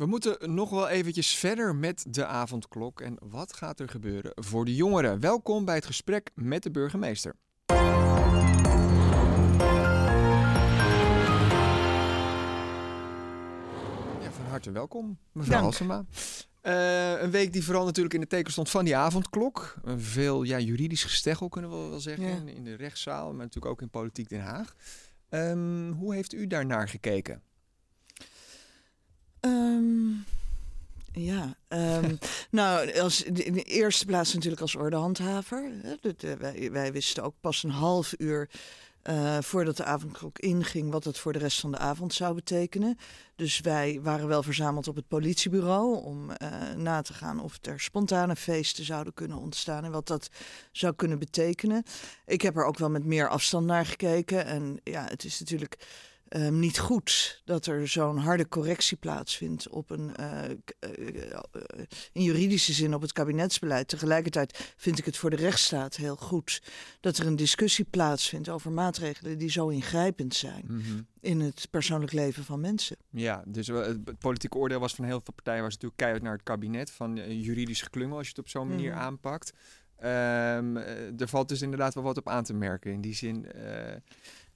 We moeten nog wel eventjes verder met de avondklok. En wat gaat er gebeuren voor de jongeren? Welkom bij het gesprek met de burgemeester. Ja, van harte welkom, mevrouw. Halsema. Eh, een week die vooral natuurlijk in de teken stond van die avondklok. Een veel ja, juridisch gesteggel kunnen we wel zeggen. Ja. In, in de rechtszaal, maar natuurlijk ook in politiek Den Haag. Ehm, hoe heeft u daarnaar gekeken? Ehm, ja, ehm, nou, als, in de eerste plaats natuurlijk als ordehandhaver. Dat, eh, wij, wij wisten ook pas een half uur eh, voordat de avondklok inging wat het voor de rest van de avond zou betekenen. Dus wij waren wel verzameld op het politiebureau om eh, na te gaan of er spontane feesten zouden kunnen ontstaan en wat dat zou kunnen betekenen. Ik heb er ook wel met meer afstand naar gekeken en ja, het is natuurlijk ehm, niet goed dat er zo'n harde correctie plaatsvindt op een, eh, eh, eh, in juridische zin op het kabinetsbeleid. Tegelijkertijd vind ik het voor de rechtsstaat heel goed dat er een discussie plaatsvindt over maatregelen die zo ingrijpend zijn Mhm. in het persoonlijk leven van mensen. Ja, dus het politieke oordeel was van heel veel partijen was natuurlijk keihard naar het kabinet. Van juridisch geklungel als je het op zo'n manier Mhm. aanpakt. Ehm, eh, er valt dus inderdaad wel wat op aan te merken. In die zin,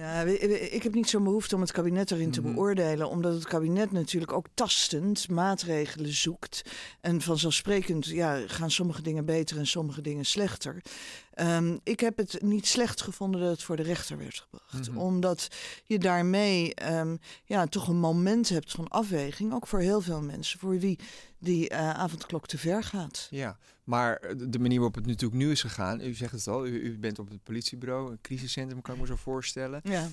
Ja, ik heb niet zo'n behoefte om het kabinet erin te Mhm. beoordelen, omdat het kabinet natuurlijk ook tastend maatregelen zoekt. En vanzelfsprekend ja, gaan sommige dingen beter en sommige dingen slechter. Ehm, ik heb het niet slecht gevonden dat het voor de rechter werd gebracht, Mhm. omdat je daarmee ehm, ja, toch een moment hebt van afweging, ook voor heel veel mensen, voor wie die eh, avondklok te ver gaat. ja. Maar de manier waarop het natuurlijk nu is gegaan. U zegt het al, u, u bent op het politiebureau, een crisiscentrum kan ik me zo voorstellen. Ja.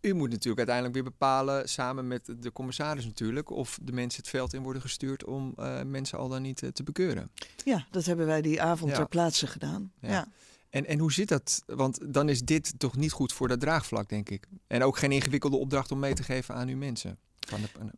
U moet natuurlijk uiteindelijk weer bepalen, samen met de commissaris natuurlijk, of de mensen het veld in worden gestuurd om eh, mensen al dan niet eh, te bekeuren. ja, dat hebben wij die avond Ja. ter plaatse gedaan. Ja. ja. En, en hoe zit dat? Want dan is dit toch niet goed voor dat draagvlak, denk ik. En ook geen ingewikkelde opdracht om mee te geven aan uw mensen.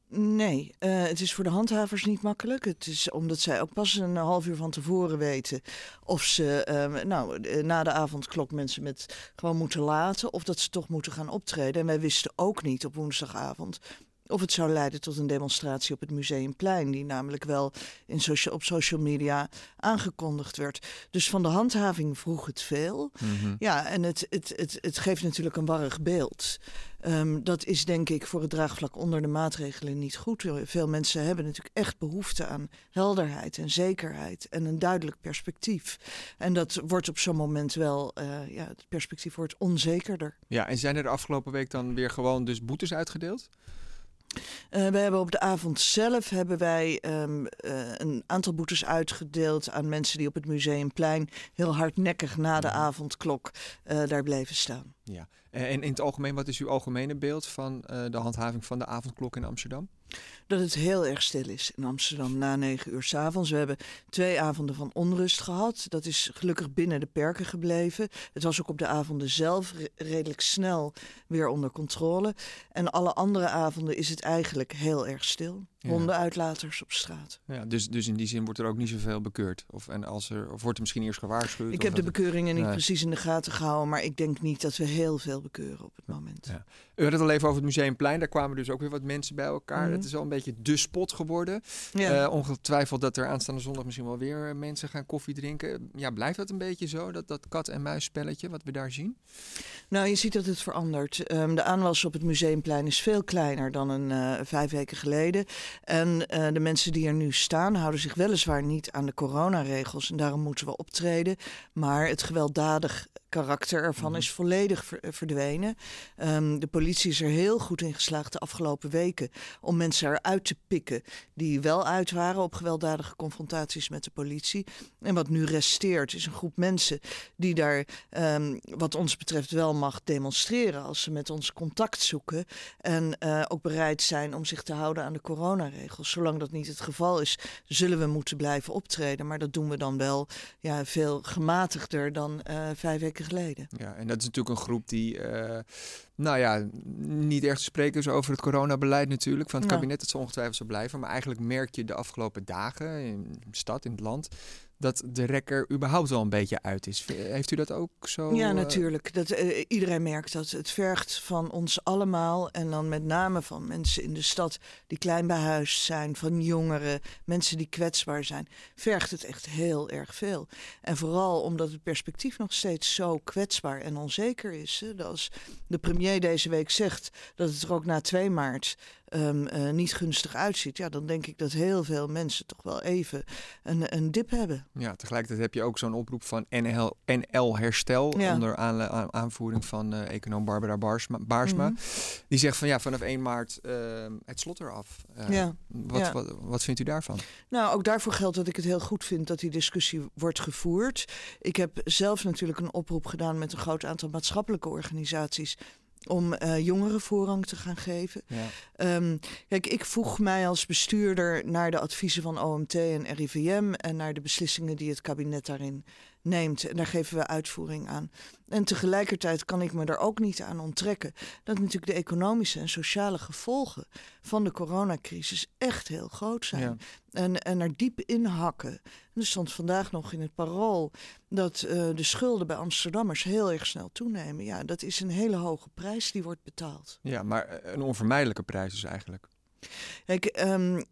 Nee, eh, het is voor de handhavers niet makkelijk. Het is omdat zij ook pas een half uur van tevoren weten of ze ehm, nou, eh, na de avondklok mensen met gewoon moeten laten of dat ze toch moeten gaan optreden. En wij wisten ook niet op woensdagavond of het zou leiden tot een demonstratie op het Museumplein, die namelijk wel in op social media aangekondigd werd. Dus van de handhaving vroeg het veel. Mhm. Ja, en het, het, het, het geeft natuurlijk een warrig beeld. Ehm, dat is denk ik voor het draagvlak onder de maatregelen niet goed. Veel mensen hebben natuurlijk echt behoefte aan helderheid en zekerheid en een duidelijk perspectief. En dat wordt op zo'n moment wel, eh, ja, het perspectief wordt onzekerder. Ja, en zijn er de afgelopen week dan weer gewoon dus boetes uitgedeeld? Eh, we hebben op de avond zelf hebben wij ehm, eh, een aantal boetes uitgedeeld aan mensen die op het Museumplein heel hardnekkig na de avondklok eh, daar bleven staan. Ja. En in het algemeen, wat is uw algemene beeld van eh, de handhaving van de avondklok in Amsterdam? dat het heel erg stil is in Amsterdam na negen uur 's avonds. We hebben twee avonden van onrust gehad. Dat is gelukkig binnen de perken gebleven. Het was ook op de avonden zelf re- redelijk snel weer onder controle. En alle andere avonden is het eigenlijk heel erg stil. Ja. Hondenuitlaters op straat. Ja, dus, dus in die zin wordt er ook niet zoveel bekeurd. Of, en als er, of wordt er misschien eerst gewaarschuwd? Ik heb de bekeuringen niet precies in de gaten gehouden, maar ik denk niet dat we heel veel bekeuren op het moment. Ja. U had het al even over het Museumplein. Daar kwamen dus ook weer wat mensen bij elkaar. Mhm. Het is wel een beetje de spot geworden. Ja. Eh, ongetwijfeld dat er aanstaande zondag misschien wel weer eh, mensen gaan koffie drinken. Ja, blijft dat een beetje zo, dat, dat kat-en-muis spelletje wat we daar zien? Nou, je ziet dat het verandert. Ehm, de aanwas op het museumplein is veel kleiner dan een eh, vijf weken geleden. En de mensen die er nu staan houden zich weliswaar niet aan de coronaregels. En daarom moeten we optreden. Maar het gewelddadig karakter ervan Mhm. is volledig ver- verdwenen. Ehm, de politie is er heel goed in geslaagd de afgelopen weken om mensen eruit te pikken die wel uit waren op gewelddadige confrontaties met de politie. En wat nu resteert is een groep mensen die daar ehm, wat ons betreft wel mag demonstreren als ze met ons contact zoeken en eh, ook bereid zijn om zich te houden aan de coronaregels. Zolang dat niet het geval is, zullen we moeten blijven optreden. Maar dat doen we dan wel ja, veel gematigder dan eh, vijf weken geleden. Ja, en dat is natuurlijk een groep die, eh, nou ja, niet echt te spreken is over het coronabeleid natuurlijk van het kabinet. Dat zal ongetwijfeld zo blijven. Maar eigenlijk merk je de afgelopen dagen in de stad, in het land, dat de rekker überhaupt wel een beetje uit is. Heeft u dat ook zo? Ja, eh, natuurlijk. Dat, eh, iedereen merkt dat. Het vergt van ons allemaal en dan met name van mensen in de stad die klein behuisd zijn, van jongeren, mensen die kwetsbaar zijn, vergt het echt heel erg veel. En vooral omdat het perspectief nog steeds zo kwetsbaar en onzeker is. Hè. Als de premier deze week zegt dat het er ook na 2 maart um, uh, niet gunstig uitziet, ja, dan denk ik dat heel veel mensen toch wel even een, een dip hebben. Ja, tegelijkertijd heb je ook zo'n oproep van NL, NL Herstel ja. onder aan, aanvoering van uh, econoom Barbara Baarsma. Baarsma mm -hmm. Die zegt van ja, vanaf 1 maart uh, het slot eraf. ja. Wat, ja. Wat, wat, vindt u daarvan? Nou, ook daarvoor geldt dat ik het heel goed vind dat die discussie wordt gevoerd. Ik heb zelf natuurlijk een oproep gedaan met een groot aantal maatschappelijke organisaties om uh, jongeren voorrang te gaan geven. Ja. Um, kijk, ik voeg mij als bestuurder naar de adviezen van OMT en RIVM en naar de beslissingen die het kabinet daarin neemt. En daar geven we uitvoering aan. En tegelijkertijd kan ik me er ook niet aan onttrekken dat natuurlijk de economische en sociale gevolgen van de coronacrisis echt heel groot zijn. Ja. En, en er diep in hakken. er stond vandaag nog in het parool dat uh, de schulden bij Amsterdammers heel erg snel toenemen. Ja, dat is een hele hoge prijs die wordt betaald. Ja, maar een onvermijdelijke prijs is eigenlijk. Kijk, um, uh,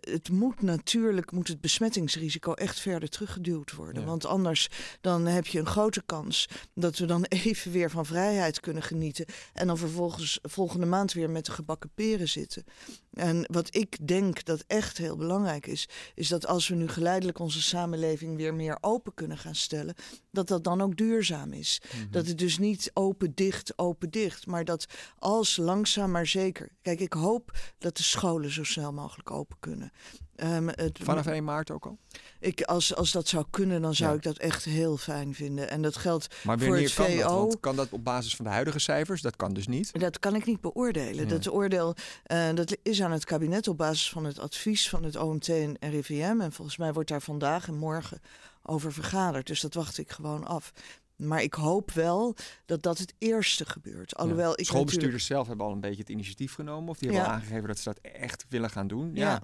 het moet natuurlijk moet het besmettingsrisico echt verder teruggeduwd worden. Ja. Want anders dan heb je een grote kans dat we dan even weer van vrijheid kunnen genieten. En dan vervolgens volgende maand weer met de gebakken peren zitten. En wat ik denk dat echt heel belangrijk is, is dat als we nu geleidelijk onze samenleving weer meer open kunnen gaan stellen, dat dat dan ook duurzaam is. Mm -hmm. Dat het dus niet open, dicht, open, dicht, maar dat als langzaam maar zeker. Kijk, ik hoop dat de scholen zo snel mogelijk open kunnen. Um, het, Vanaf 1 maart ook al? Ik, als, als dat zou kunnen, dan zou ja. ik dat echt heel fijn vinden. En dat geldt maar voor het kan VO. Dat? Want kan dat op basis van de huidige cijfers? Dat kan dus niet? Dat kan ik niet beoordelen. Nee. Dat oordeel uh, dat is aan het kabinet op basis van het advies van het OMT en RIVM. En volgens mij wordt daar vandaag en morgen over vergaderd. Dus dat wacht ik gewoon af. Maar ik hoop wel dat dat het eerste gebeurt. Alhoewel ja. ik Schoolbestuurders natuurlijk... zelf hebben al een beetje het initiatief genomen. Of die hebben Ja. al aangegeven dat ze dat echt willen gaan doen. Ja. Ja.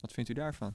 Wat vindt u daarvan?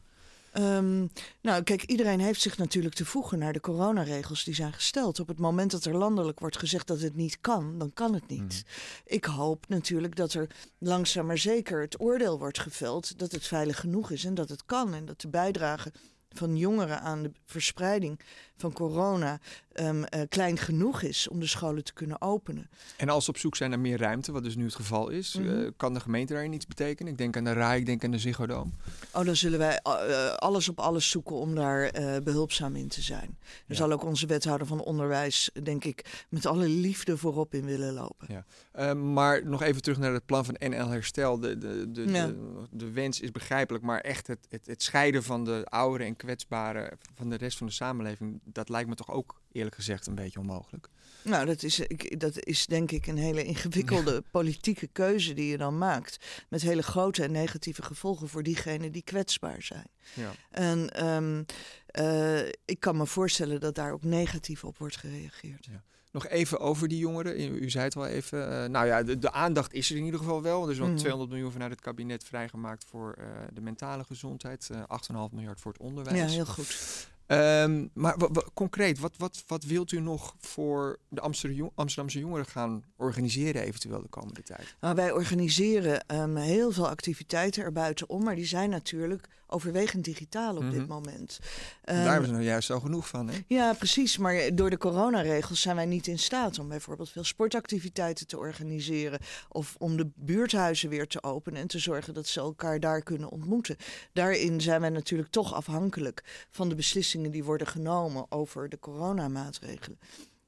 Ehm, nou, kijk, iedereen heeft zich natuurlijk te voegen naar de coronaregels die zijn gesteld. Op het moment dat er landelijk wordt gezegd dat het niet kan, dan kan het niet. Mhm. Ik hoop natuurlijk dat er langzaam maar zeker het oordeel wordt geveld dat het veilig genoeg is en dat het kan. En dat de bijdrage van jongeren aan de verspreiding van corona ehm, eh, klein genoeg is om de scholen te kunnen openen. En als ze op zoek zijn naar meer ruimte, wat dus nu het geval is, Mhm. eh, kan de gemeente daarin iets betekenen? Ik denk aan de RAI, ik denk aan de Ziggo Dome. Oh, dan zullen wij eh, alles op alles zoeken om daar eh, behulpzaam in te zijn. Er Ja. zal ook onze wethouder van onderwijs, denk ik, met alle liefde voorop in willen lopen. Ja. Eh, maar nog even terug naar het plan van NL Herstel. De, de, de, Ja. de, de wens is begrijpelijk, maar echt het, het, het scheiden van de ouderen en kwetsbaren van de rest van de samenleving, dat lijkt me toch ook eerlijk gezegd een beetje onmogelijk. Nou, dat is, ik, dat is denk ik een hele ingewikkelde politieke keuze die je dan maakt. Met hele grote en negatieve gevolgen voor diegenen die kwetsbaar zijn. Ja. En ehm, eh, ik kan me voorstellen dat daar ook negatief op wordt gereageerd. Nog even over die jongeren. U, u zei het al even. eh, nou ja, de, de aandacht is er in ieder geval wel. Er is wel Mhm. 200 miljoen vanuit het kabinet vrijgemaakt voor eh, de mentale gezondheid. eh 8,5 miljard voor het onderwijs. Ja, heel goed. Ehm, maar concreet, wat, wat, wat wilt u nog voor de Amsterdamse jongeren gaan organiseren eventueel de komende tijd? Nou, wij organiseren ehm, heel veel activiteiten erbuitenom, maar die zijn natuurlijk overwegend digitaal op Mhm. dit moment. Daar Ehm, hebben ze nou juist al genoeg van, hè? Ja, precies. Maar door de coronaregels zijn wij niet in staat om bijvoorbeeld veel sportactiviteiten te organiseren. Of om de buurthuizen weer te openen en te zorgen dat ze elkaar daar kunnen ontmoeten. Daarin zijn wij natuurlijk toch afhankelijk van de beslissingen die worden genomen over de coronamaatregelen.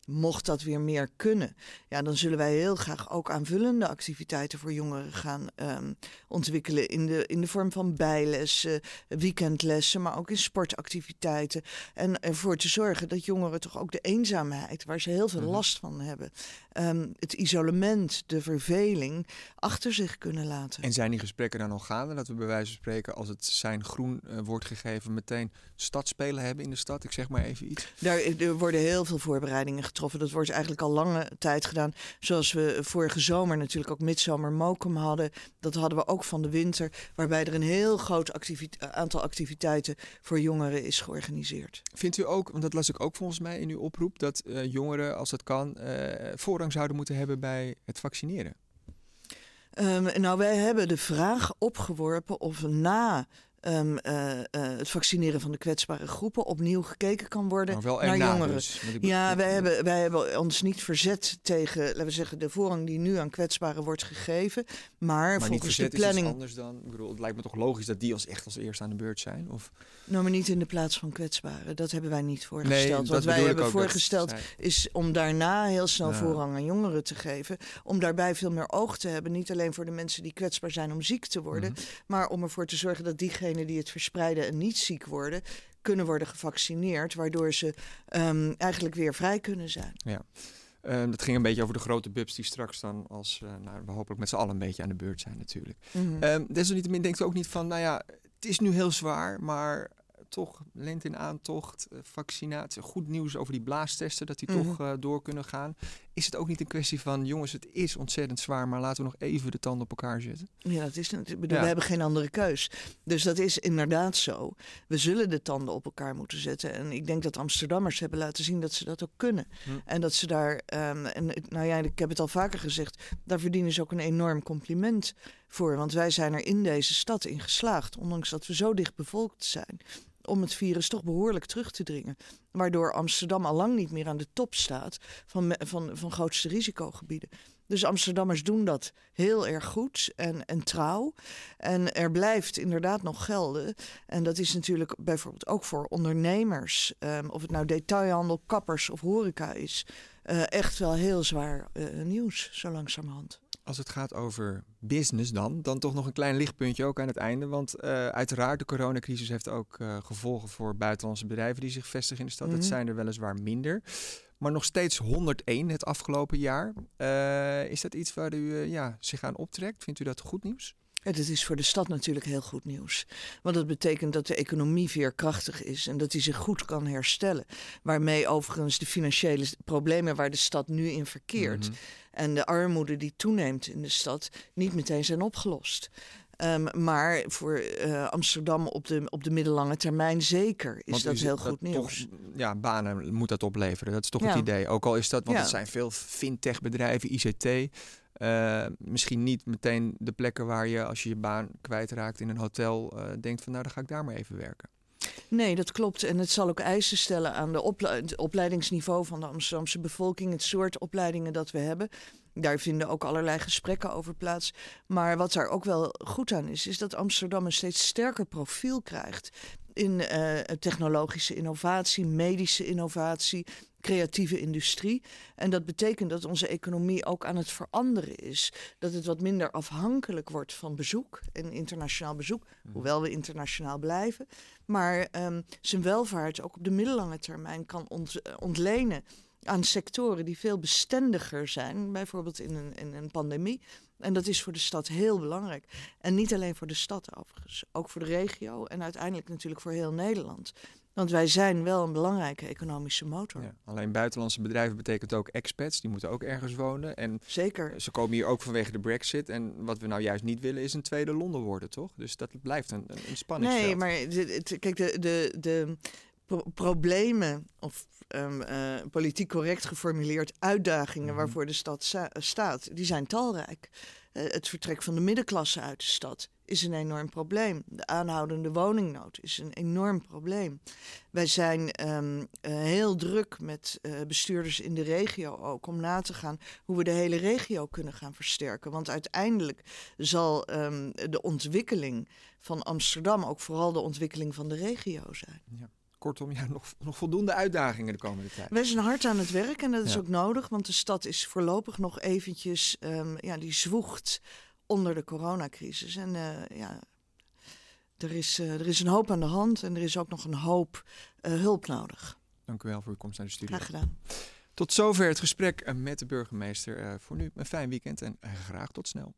Mocht dat weer meer kunnen, ja, dan zullen wij heel graag ook aanvullende activiteiten voor jongeren gaan ehm, ontwikkelen. In de, in de vorm van bijlessen, weekendlessen, maar ook in sportactiviteiten. En ervoor te zorgen dat jongeren toch ook de eenzaamheid, waar ze heel veel Mhm. last van hebben, ehm, het isolement, de verveling, achter zich kunnen laten. En zijn die gesprekken dan nog gaande? Dat we bij wijze van spreken, als het zijn groen eh, wordt gegeven, meteen stadspelen hebben in de stad? Ik zeg maar even iets. Daar er worden heel veel voorbereidingen getroffen. Getroffen. Dat wordt eigenlijk al lange tijd gedaan. Zoals we vorige zomer natuurlijk ook midzomer Mokum hadden. Dat hadden we ook van de winter. Waarbij er een heel groot aantal activiteiten voor jongeren is georganiseerd. Vindt u ook, want dat las ik ook volgens mij in uw oproep, dat jongeren, als dat kan, voorrang zouden moeten hebben bij het vaccineren? Um, nou, wij hebben de vraag opgeworpen of na um, uh, uh, het vaccineren van de kwetsbare groepen opnieuw gekeken kan worden naar jongeren. Dus, ja, wij hebben, wij hebben ons niet verzet tegen, laten we zeggen, de voorrang die nu aan kwetsbaren wordt gegeven. Maar, maar volgens de planning. Is anders dan, ik bedoel, het lijkt me toch logisch dat die als echt als eerste aan de beurt zijn? Of? Nou, maar niet in de plaats van kwetsbaren. Dat hebben wij niet voorgesteld. Nee, Wat wij hebben voorgesteld is om daarna heel snel voorrang aan jongeren te geven. Om daarbij veel meer oog te hebben. Niet alleen voor de mensen die kwetsbaar zijn om ziek te worden, mhm. maar om ervoor te zorgen dat diegenen die het verspreiden en niet ziek worden, kunnen worden gevaccineerd, waardoor ze um, eigenlijk weer vrij kunnen zijn. Ja. Uh, dat ging een beetje over de grote bubs die straks dan als uh, nou, we hopelijk met z'n allen een beetje aan de beurt zijn natuurlijk. Mm -hmm. uh, desalniettemin denkt ook niet van, nou ja, het is nu heel zwaar, maar toch lente in aantocht, eh, vaccinatie, goed nieuws over die blaastesten, dat die toch mhm. door kunnen gaan. Is het ook niet een kwestie van, jongens, het is ontzettend zwaar, maar laten we nog even de tanden op elkaar zetten? Ja, dat is natuurlijk. We hebben geen andere keus. Dus dat is inderdaad zo. We zullen de tanden op elkaar moeten zetten. En ik denk dat Amsterdammers hebben laten zien dat ze dat ook kunnen. Hm. En dat ze daar, um, en nou ja, ik heb het al vaker gezegd, daar verdienen ze ook een enorm compliment voor. Want wij zijn er in deze stad in geslaagd, ondanks dat we zo dicht bevolkt zijn om het virus toch behoorlijk terug te dringen. Waardoor Amsterdam al lang niet meer aan de top staat van, van, van grootste risicogebieden. Dus Amsterdammers doen dat heel erg goed en, en trouw. En er blijft inderdaad nog gelden. En dat is natuurlijk bijvoorbeeld ook voor ondernemers, um, of het nou detailhandel, kappers of horeca is, uh, echt wel heel zwaar uh, nieuws, zo langzamerhand als het gaat over business dan, dan toch nog een klein lichtpuntje ook aan het einde. Want uh, uiteraard, de coronacrisis heeft ook uh, gevolgen voor buitenlandse bedrijven die zich vestigen in de stad. Mm Dat mhm. zijn er weliswaar minder. Maar nog steeds 101 het afgelopen jaar. Uh, is dat iets waar u ja, zich aan optrekt? Vindt u dat goed nieuws? Het is voor de stad natuurlijk heel goed nieuws. Want dat betekent dat de economie veerkrachtig is en dat die zich goed kan herstellen. Waarmee overigens de financiële problemen waar de stad nu in verkeert mhm. en de armoede die toeneemt in de stad niet meteen zijn opgelost. Um, maar voor uh, Amsterdam op de, op de middellange termijn zeker is dat heel goed nieuws. Toch, ja, banen moet dat opleveren. Dat is toch het idee. Ook al is dat, want ja. het zijn veel fintech bedrijven, ICT. Uh, misschien niet meteen de plekken waar je als je je baan kwijtraakt in een hotel uh, denkt van nou dan ga ik daar maar even werken. Nee, dat klopt. En het zal ook eisen stellen aan de het opleidingsniveau van de Amsterdamse bevolking, het soort opleidingen dat we hebben. Daar vinden ook allerlei gesprekken over plaats. Maar wat daar ook wel goed aan is, is dat Amsterdam een steeds sterker profiel krijgt in uh, technologische innovatie, medische innovatie, creatieve industrie. En dat betekent dat onze economie ook aan het veranderen is. Dat het wat minder afhankelijk wordt van bezoek en internationaal bezoek, mhm. hoewel we internationaal blijven. Maar um, zijn welvaart ook op de middellange termijn kan ont ontlenen aan sectoren die veel bestendiger zijn, bijvoorbeeld in een, in een pandemie. En dat is voor de stad heel belangrijk. En niet alleen voor de stad overigens, ook voor de regio en uiteindelijk natuurlijk voor heel Nederland. Want wij zijn wel een belangrijke economische motor. Ja, alleen buitenlandse bedrijven betekent ook expats, die moeten ook ergens wonen. En Zeker. Ze komen hier ook vanwege de brexit. En wat we nou juist niet willen is een tweede Londen worden, toch? Dus dat blijft een, een spanningsveld. Nee, maar kijk, de, de, de problemen of um, uh, politiek correct geformuleerd uitdagingen mhm. waarvoor de stad staat, die zijn talrijk. Uh, het vertrek van de middenklasse uit de stad is een enorm probleem. De aanhoudende woningnood is een enorm probleem. Wij zijn um, uh, heel druk met uh, bestuurders in de regio ook om na te gaan hoe we de hele regio kunnen gaan versterken. Want uiteindelijk zal um, de ontwikkeling van Amsterdam ook vooral de ontwikkeling van de regio zijn. Ja. Kortom, ja, nog, nog voldoende uitdagingen de komende tijd. We zijn hard aan het werk en dat is ook nodig, want de stad is voorlopig nog eventjes, um, ja, die zwoegt onder de coronacrisis. En eh, ja, er is, eh, er is een hoop aan de hand en er is ook nog een hoop eh, hulp nodig. Dank u wel voor uw komst naar de studio. Graag gedaan. Tot zover het gesprek met de burgemeester voor nu. Een fijn weekend en graag tot snel.